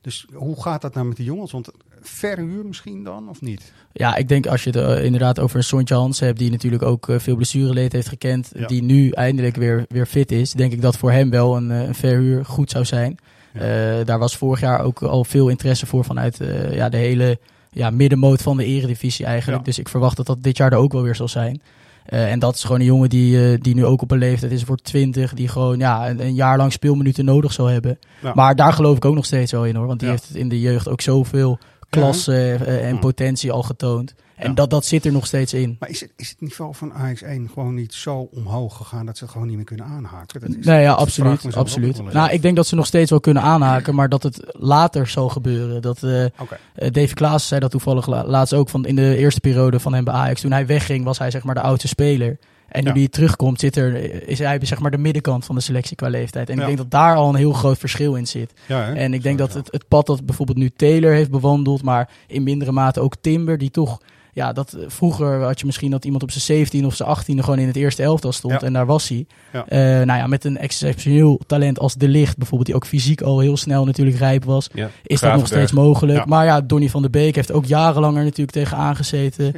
Dus hoe gaat dat nou met die jongens? Want verhuur misschien dan, of niet? Ja, ik denk als je het uh, inderdaad over een Sontje Hans hebt... die natuurlijk ook uh, veel blessureleed heeft gekend... die nu eindelijk weer, weer fit is... denk ik dat voor hem wel een, een verhuur goed zou zijn. Ja. daar was vorig jaar ook al veel interesse voor vanuit ja, de hele ja, middenmoot van de eredivisie eigenlijk. Dus ik verwacht dat dat dit jaar er ook wel weer zal zijn. Uh, en dat is gewoon een jongen die, uh, die nu ook op een leeftijd is voor 20, die gewoon ja, een, een jaar lang speelminuten nodig zal hebben. Maar daar geloof ik ook nog steeds wel in hoor, want die heeft in de jeugd ook zoveel klasse uh, en potentie al getoond. En dat, dat zit er nog steeds in. Maar is het, is het niveau van AX1 gewoon niet zo omhoog gegaan dat ze het gewoon niet meer kunnen aanhaken? Dat is, nee, ja, absoluut. absoluut. Nou, ik denk dat ze nog steeds wel kunnen aanhaken, maar dat het later zal gebeuren. Dat, uh, okay. uh, Dave Klaas zei dat toevallig laatst ook van in de eerste periode van hem bij Ajax. Toen hij wegging, was hij zeg maar de oudste speler. En nu ja. hij terugkomt, zit er, is hij zeg maar de middenkant van de selectie qua leeftijd. En ik denk dat daar al een heel groot verschil in zit. Ja, en ik denk dat het, het pad dat bijvoorbeeld nu Taylor heeft bewandeld, maar in mindere mate ook Timber, die toch ja, dat eh, vroeger had je misschien dat iemand op zijn 17 of zijn 18 gewoon in het eerste elftal stond en daar was hij. Ja. Uh, nou ja, met een exceptioneel talent als De Licht bijvoorbeeld, die ook fysiek al heel snel natuurlijk rijp was, is dat nog steeds mogelijk. Maar ja, Donny van der Beek heeft ook jarenlang er natuurlijk tegen aangezeten.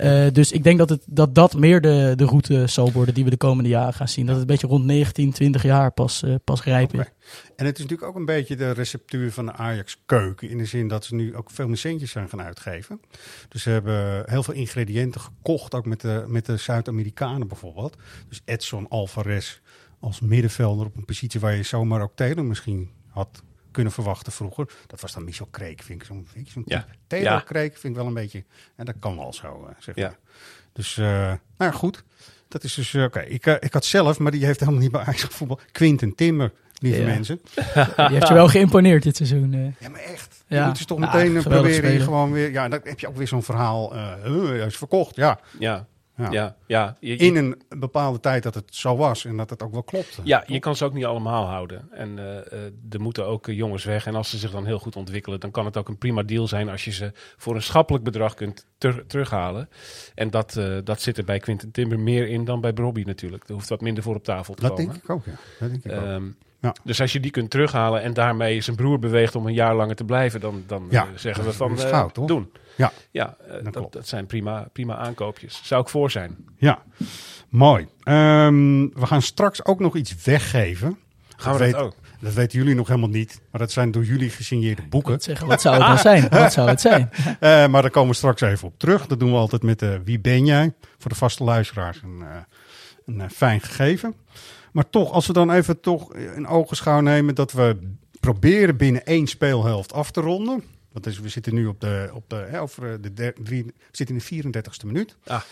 Uh, dus ik denk dat, het, dat dat meer de, de route zal worden die we de komende jaren gaan zien. Dat het een beetje rond 19, 20 jaar pas, uh, pas rijp is. En het is natuurlijk ook een beetje de receptuur van de Ajax-keuken. In de zin dat ze nu ook veel meer centjes zijn gaan uitgeven. Dus ze hebben heel veel ingrediënten gekocht, ook met de, met de Zuid-Amerikanen bijvoorbeeld. Dus Edson Alvarez als middenvelder op een positie waar je zomaar ook Taylor misschien had kunnen verwachten vroeger. Dat was dan Michel Kreek, vind ik zo'n zo ja. Taylor ja. Kreek vind ik wel een beetje... En dat kan wel zo, uh, zeg maar. Ja. Dus, uh, nou ja, goed. Dat is dus, uh, oké. Okay. Ik, ik had zelf, maar die heeft helemaal niet bij Ajax voetbal. Quinten Timmer lieve mensen. Die heeft je wel geïmponeerd dit seizoen. Uh. Ja, maar echt. Ja. Je moet dus toch meteen ja, proberen gewoon weer... Ja, dan heb je ook weer zo'n verhaal. Uh, is verkocht, ja. Ja. Ja, ja. Je, in een bepaalde tijd dat het zo was en dat het ook wel klopt. Ja, je kan ze ook niet allemaal houden. En uh, er moeten ook jongens weg. En als ze zich dan heel goed ontwikkelen, dan kan het ook een prima deal zijn als je ze voor een schappelijk bedrag kunt ter terughalen. En dat, uh, dat zit er bij Quinten Timber meer in dan bij Robbie natuurlijk. Er hoeft wat minder voor op tafel te dat komen. Dat denk ik ook, ja. Dat denk ik um, ook. Ehm, ja. Dus als je die kunt terughalen en daarmee zijn broer beweegt om een jaar langer te blijven, dan, dan ja, zeggen we van uh, doen. Ja, ja uh, dat, dat, zijn prima, prima aankoopjes. Zou ik voor zijn. Ja, mooi. Um, we gaan straks ook nog iets weggeven. Gaan we dat, dat ook? Dat weten jullie nog helemaal niet, maar dat zijn door jullie gesigneerde boeken. Zeggen, wat zou het dan zijn? Wat zou het zijn? uh, maar daar komen we straks even op terug. Dat doen we altijd met uh, Wie ben jij? Voor de vaste luisteraars een, een fijn gegeven. Maar toch, als we dan even toch in ogenschouw nemen dat we proberen binnen één speelhelft af te ronden. Want dus we zitten nu op de, op de, hè, over de, drie, we zitten in de 34ste minuut. Ah.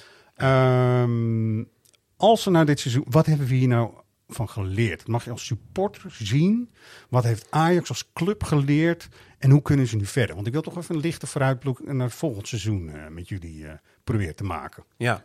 Um, als we nou dit seizoen, wat hebben we hier nou van geleerd? Mag je als supporter zien? Wat heeft Ajax als club geleerd? En hoe kunnen ze nu verder? Want ik wil toch even een lichte vooruitblik naar het volgend seizoen uh, met jullie uh, proberen te maken. Ja,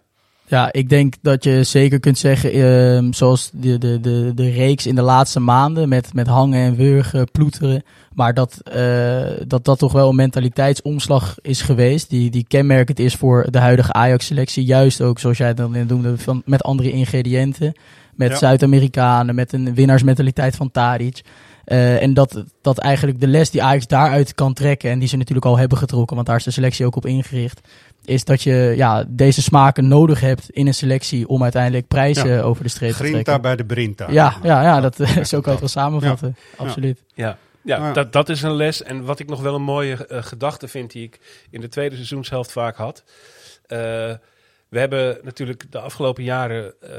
ja, ik denk dat je zeker kunt zeggen, uh, zoals de, de, de, de reeks in de laatste maanden met, met hangen en wurgen, ploeteren. Maar dat, uh, dat dat toch wel een mentaliteitsomslag is geweest, die, die kenmerkend is voor de huidige Ajax-selectie. Juist ook, zoals jij het dan noemde, van, met andere ingrediënten. Met Zuid-Amerikanen, met een winnaarsmentaliteit van Tadic. Uh, en dat, dat eigenlijk de les die Ajax daaruit kan trekken, en die ze natuurlijk al hebben getrokken, want daar is de selectie ook op ingericht, is dat je ja, deze smaken nodig hebt in een selectie om uiteindelijk prijzen over de streep te trekken. Grinta bij de Brinta. Ja, ja, ja dat, zo kan je het wel samenvatten. Absoluut. Ja. Ja, Dat, dat is een les. En wat ik nog wel een mooie uh, gedachte vind, die ik in de tweede seizoenshelft vaak had. Uh, we hebben natuurlijk de afgelopen jaren uh,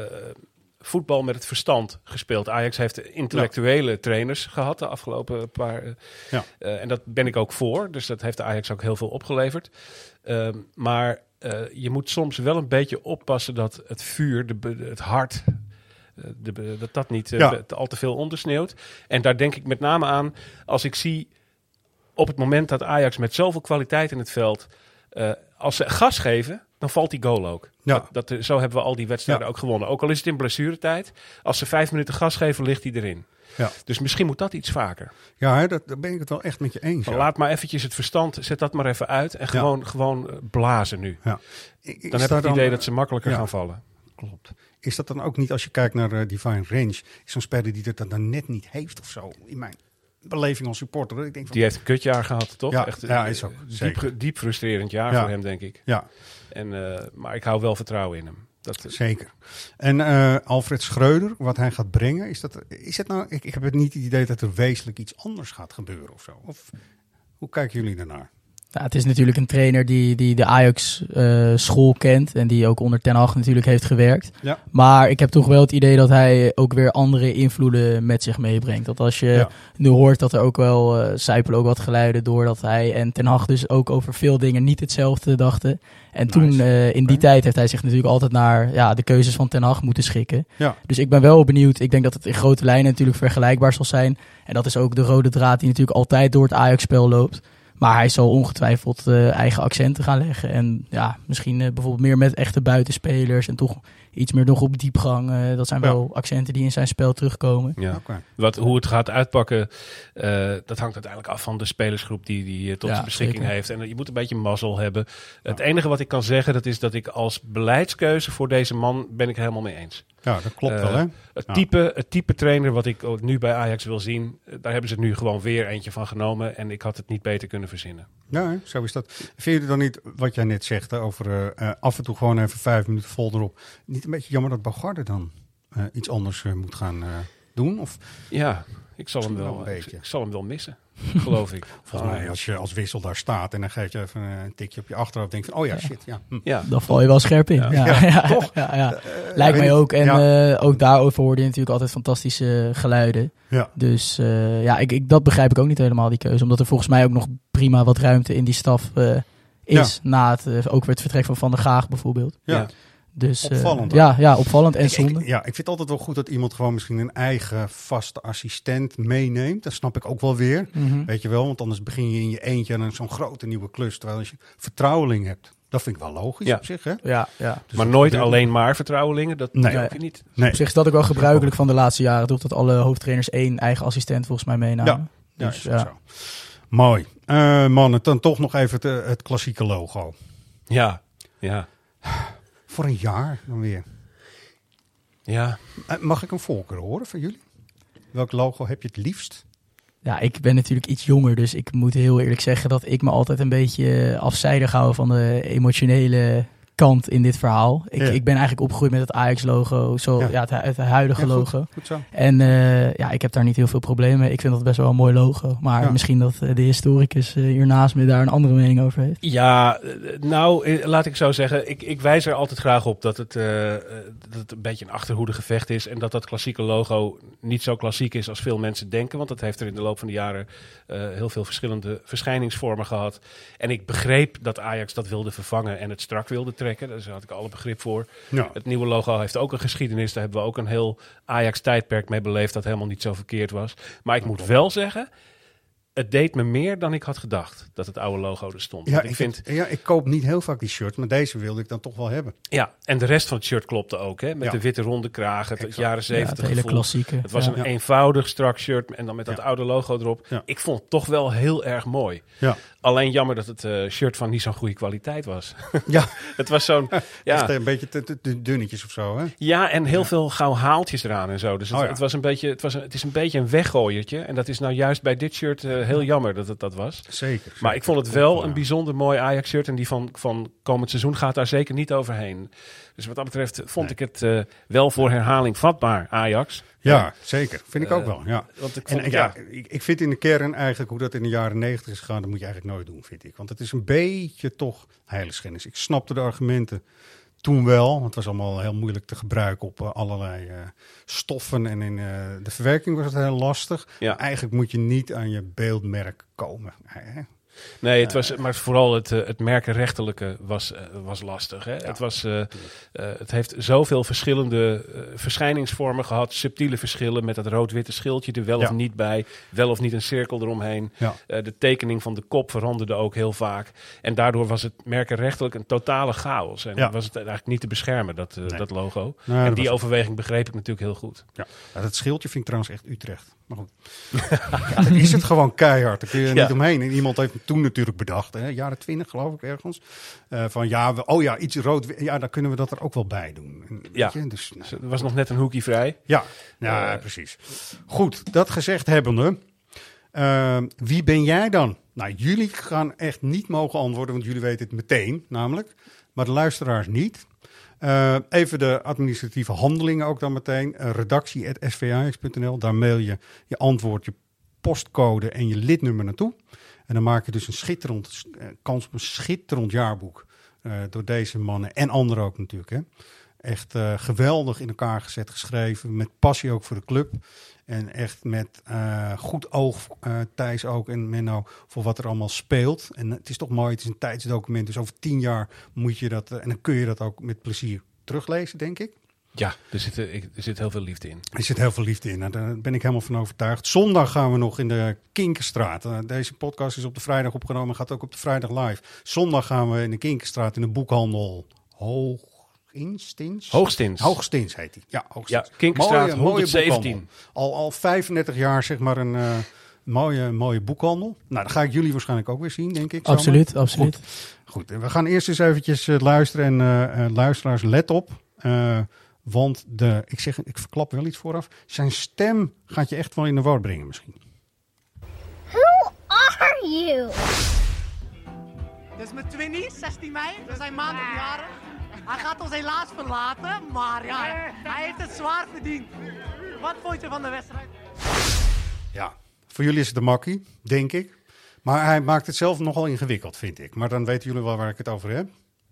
voetbal met het verstand gespeeld. Ajax heeft intellectuele trainers gehad de afgelopen paar. Uh, ja. en dat ben ik ook voor. Dus dat heeft de Ajax ook heel veel opgeleverd. Ehm, maar je moet soms wel een beetje oppassen dat het vuur, de, het hart, de, dat dat niet al te veel ondersneeuwt. En daar denk ik met name aan als ik zie op het moment dat Ajax met zoveel kwaliteit in het veld, als ze gas geven, dan valt die goal ook. Ja. Dat, dat, zo hebben we al die wedstrijden ook gewonnen. Ook al is het in blessuretijd. Als ze vijf minuten gas geven, ligt hij erin. Ja. Dus misschien moet dat iets vaker. Ja, dat, daar ben ik het wel echt met je eens. Laat maar eventjes het verstand, zet dat maar even uit. En gewoon, gewoon eh, blazen nu. Ja. Dan heb ik het idee dat ze makkelijker gaan vallen. Klopt. Is dat dan ook niet, als je kijkt naar uh, Divine Range, zo'n speler die het dan net niet heeft of zo? In mijn beleving als supporter. Ik denk van, die heeft een kutjaar gehad, toch? Ja, Echt, ja is ook. Diep, diep frustrerend jaar voor hem, denk ik. Ja. En, eh, maar ik hou wel vertrouwen in hem. Dat, Zeker. En uh, Alfred Schreuder, wat hij gaat brengen, is dat. Is het nou. Ik, ik heb het niet het idee dat er wezenlijk iets anders gaat gebeuren of zo. Of hoe kijken jullie daarnaar? Nou, het is natuurlijk een trainer die, die de Ajax-school eh, kent en die ook onder Ten Hag natuurlijk heeft gewerkt. Ja. Maar ik heb toch wel het idee dat hij ook weer andere invloeden met zich meebrengt. Dat als je nu hoort dat er ook wel uh, ook wat geluiden door dat hij en Ten Hag dus ook over veel dingen niet hetzelfde dachten. En toen, uh, in die tijd, heeft hij zich natuurlijk altijd naar ja, de keuzes van Ten Hag moeten schikken. Ja. Dus ik ben wel benieuwd. Ik denk dat het in grote lijnen natuurlijk vergelijkbaar zal zijn. En dat is ook de rode draad die natuurlijk altijd door het Ajax-spel loopt. Maar hij zal ongetwijfeld uh, eigen accenten gaan leggen. En ja, misschien uh, bijvoorbeeld meer met echte buitenspelers. En toch iets meer nog op diepgang. Uh, dat zijn wel accenten die in zijn spel terugkomen. Ja. Wat, hoe het gaat uitpakken, dat hangt uiteindelijk af van de spelersgroep die, die tot zijn beschikking heeft. En je moet een beetje mazzel hebben. Het enige wat ik kan zeggen, dat is dat ik als beleidskeuze voor deze man ben ik helemaal mee eens. Ja, dat klopt wel, hè? Het, type, het type trainer wat ik nu bij Ajax wil zien, daar hebben ze het nu gewoon weer eentje van genomen. En ik had het niet beter kunnen verzinnen. Ja, zo is dat. Vind je dan niet, wat jij net zegt, over uh, af en toe gewoon even vijf minuten vol erop. Niet een beetje jammer dat Bogarde dan uh, iets anders uh, moet gaan doen? Of? Ja, ik zal, hem wel, ik, ik, zal hem wel missen, geloof ik. Volgens mij, als je als wissel daar staat en dan geef je even een tikje op je achterhoofd, denk van, oh ja, shit, ja. Hm. ja. Dan val je wel scherp in. Ja, ja. toch? Ja, Lijkt mij ook. En uh, ook daarover hoorde je natuurlijk altijd fantastische geluiden. Ja. Dus uh, ja, ik, ik, dat begrijp ik ook niet helemaal, die keuze. Omdat er volgens mij ook nog prima wat ruimte in die staf uh, is. Na het, ook weer het vertrek van Van der Gaag bijvoorbeeld. Ja. Dus, opvallend. Uh, ja, ja, opvallend en zonde. ja, ik vind het altijd wel goed dat iemand gewoon misschien een eigen vaste assistent meeneemt. Dat snap ik ook wel weer. Mm Weet je wel, want anders begin je in je eentje aan zo'n grote nieuwe klus. Terwijl als je vertrouweling hebt, dat vind ik wel logisch ja. op zich. Hè? Ja, ja. Dus maar nooit alleen maar vertrouwelingen, dat nee. je niet. Nee. Op zich is dat ook wel gebruikelijk van de laatste jaren. Toch dat alle hoofdtrainers één eigen assistent volgens mij meenamen. Ja, dus, ja, Zo. Mooi. Uh, mannen, dan toch nog even het, het klassieke logo. Ja, ja. Voor een jaar dan weer. Ja. Eh, mag ik een voorkeur horen van jullie? Welk logo heb je het liefst? Ja, ik ben natuurlijk iets jonger, dus ik moet heel eerlijk zeggen dat ik me altijd een beetje afzijdig hou van de emotionele kant in dit verhaal. Ik, ik ben eigenlijk opgegroeid met het Ajax-logo, zo ja. het, het, huidige logo. Goed, zo. En uh, ja, ik heb daar niet heel veel problemen mee. Ik vind dat best wel een mooi logo. Maar misschien dat eh, de historicus uh, hier naast me daar een andere mening over heeft. Ja, nou, laat ik zo zeggen. Ik, ik wijs er altijd graag op dat het, dat het een beetje een achterhoede gevecht is. En dat dat klassieke logo niet zo klassiek is als veel mensen denken. Want dat heeft er in de loop van de jaren heel veel verschillende verschijningsvormen gehad. En ik begreep dat Ajax dat wilde vervangen en het strak wilde trekken. Daar had ik alle begrip voor. Het nieuwe logo heeft ook een geschiedenis. Daar hebben we ook een heel Ajax-tijdperk mee beleefd dat helemaal niet zo verkeerd was. Maar ik moet wel zeggen, het deed me meer dan ik had gedacht dat het oude logo er stond. Ja, ik, vind, ja, ik koop niet heel vaak die shirt, maar deze wilde ik dan toch wel hebben. Ja, en de rest van het shirt klopte ook, hè? Met de witte ronde kraag, het, jaren zeventig ja, hele klassieke. Het was een eenvoudig strak shirt en dan met dat oude logo erop. Ik vond het toch wel heel erg mooi. Ja. Alleen jammer dat het uh, shirt van niet zo'n goede kwaliteit was. Ja. het was zo'n... Ja. een beetje te, te, dunnetjes of zo, hè? Ja, en heel veel gauw haaltjes eraan en zo. Dus het, oh, het, was een beetje, het, was een, het is een beetje een weggooiertje. En dat is nou juist bij dit shirt uh, heel jammer dat het dat was. Zeker. Maar ik vond het wel een bijzonder mooi Ajax-shirt. En die van, van komend seizoen gaat daar zeker niet overheen. Dus wat dat betreft vond ik het uh, wel voor herhaling vatbaar, Ajax. Ja, zeker. Vind ik ook wel. Ja. Want ik, vond, en, ja, ik, ik, vind in de kern eigenlijk hoe dat in de jaren negentig is gegaan, dat moet je eigenlijk nooit doen, vind ik. Want het is een beetje toch heiligschennis. Ik snapte de argumenten toen wel. Het was allemaal heel moeilijk te gebruiken op allerlei stoffen. En in de verwerking was het heel lastig. Ja. Eigenlijk moet je niet aan je beeldmerk komen. Nee, het was, maar vooral het, eh, het merkenrechtelijke was, eh, was lastig. Hè? het, was, uh, het heeft zoveel verschillende verschijningsvormen gehad. Subtiele verschillen met dat rood-witte schildje er wel of niet bij. Wel of niet een cirkel eromheen. de tekening van de kop veranderde ook heel vaak. En daardoor was het merkenrechtelijk een totale chaos. En was het eigenlijk niet te beschermen, dat, dat logo. en die overweging begreep ik natuurlijk heel goed. Ja. dat schildje vind ik trouwens echt Utrecht. Maar goed. ja, is het gewoon keihard. Daar kun je niet omheen. En iemand heeft toen natuurlijk bedacht, hè, jaren twintig geloof ik ergens. Uh, van ja, we, oh ja, iets rood. Ja, dan kunnen we dat er ook wel bij doen. Ja, je? Dus, nou, er was nog net een hoekje vrij. Ja, ja uh, precies. Goed, dat gezegd hebbende. Uh, wie ben jij dan? Nou, jullie gaan echt niet mogen antwoorden, want jullie weten het meteen, namelijk. Maar de luisteraars niet. Uh, even de administratieve handelingen ook dan meteen. Uh, redactie.svax.nl. Daar mail je je antwoord, je postcode en je lidnummer naartoe. En dan maak je dus een schitterend, uh, kans op een schitterend jaarboek. door deze mannen en anderen ook natuurlijk. Hè. Echt geweldig in elkaar gezet, geschreven. Met passie ook voor de club. En echt met goed oog, Thijs ook en Menno, voor wat er allemaal speelt. En het is toch mooi, het is een tijdsdocument. Dus over tien jaar moet je dat, en dan kun je dat ook met plezier teruglezen, denk ik. Ja, er zit, er zit heel veel liefde in. Er zit heel veel liefde in. Nou, daar ben ik helemaal van overtuigd. Zondag gaan we nog in de Kinkerstraat. Eh, deze podcast is op de vrijdag opgenomen, gaat ook op de vrijdag live. Zondag gaan we in de Kinkerstraat in de boekhandel Hoogstins. Hoogstins. Hoogstins heet hij. Ja, Hoogstins. Ja, Kinkerstraat 117. al, al 35 jaar zeg maar een... Uh, mooie, mooie boekhandel. Nou, dan ga ik jullie waarschijnlijk ook weer zien, denk ik. Absoluut, absoluut. Goed. Goed. we gaan eerst eens eventjes uh, luisteren. En uh, luisteraars, let op. Uh, want de, ik, zeg, ik verklap wel iets vooraf. Zijn stem gaat je echt wel in de war brengen misschien. Who are you? Dit is mijn twinnie, 16 mei. We zijn maandag jaren. Hij gaat ons helaas verlaten, maar ja, hij heeft het zwaar verdiend. Wat vond je van de wedstrijd? Ja, voor jullie is het de makkie, denk ik. Maar hij maakt het zelf nogal ingewikkeld, vind ik. Maar dan weten jullie wel waar ik het over heb.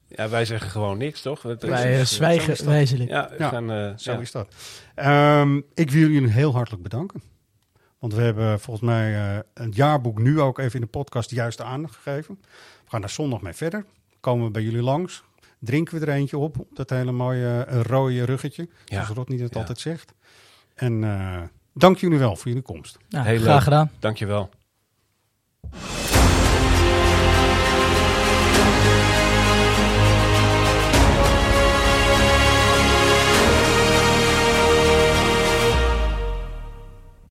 Ja, wij zeggen gewoon niks, toch? wij zwijgen wijzelijk. Ja, ja gaan, uh, zo is dat. Um, ik wil jullie heel hartelijk bedanken. Want we hebben volgens mij uh, het jaarboek nu ook even in de podcast de juiste aandacht gegeven. We gaan daar zondag mee verder. Komen we bij jullie langs. Drinken we er eentje op, op dat hele mooie uh, rode ruggetje. Ja. Zoals Rodney het ja. altijd zegt. En dank jullie wel voor jullie komst. Ja, graag gedaan. Dank je wel.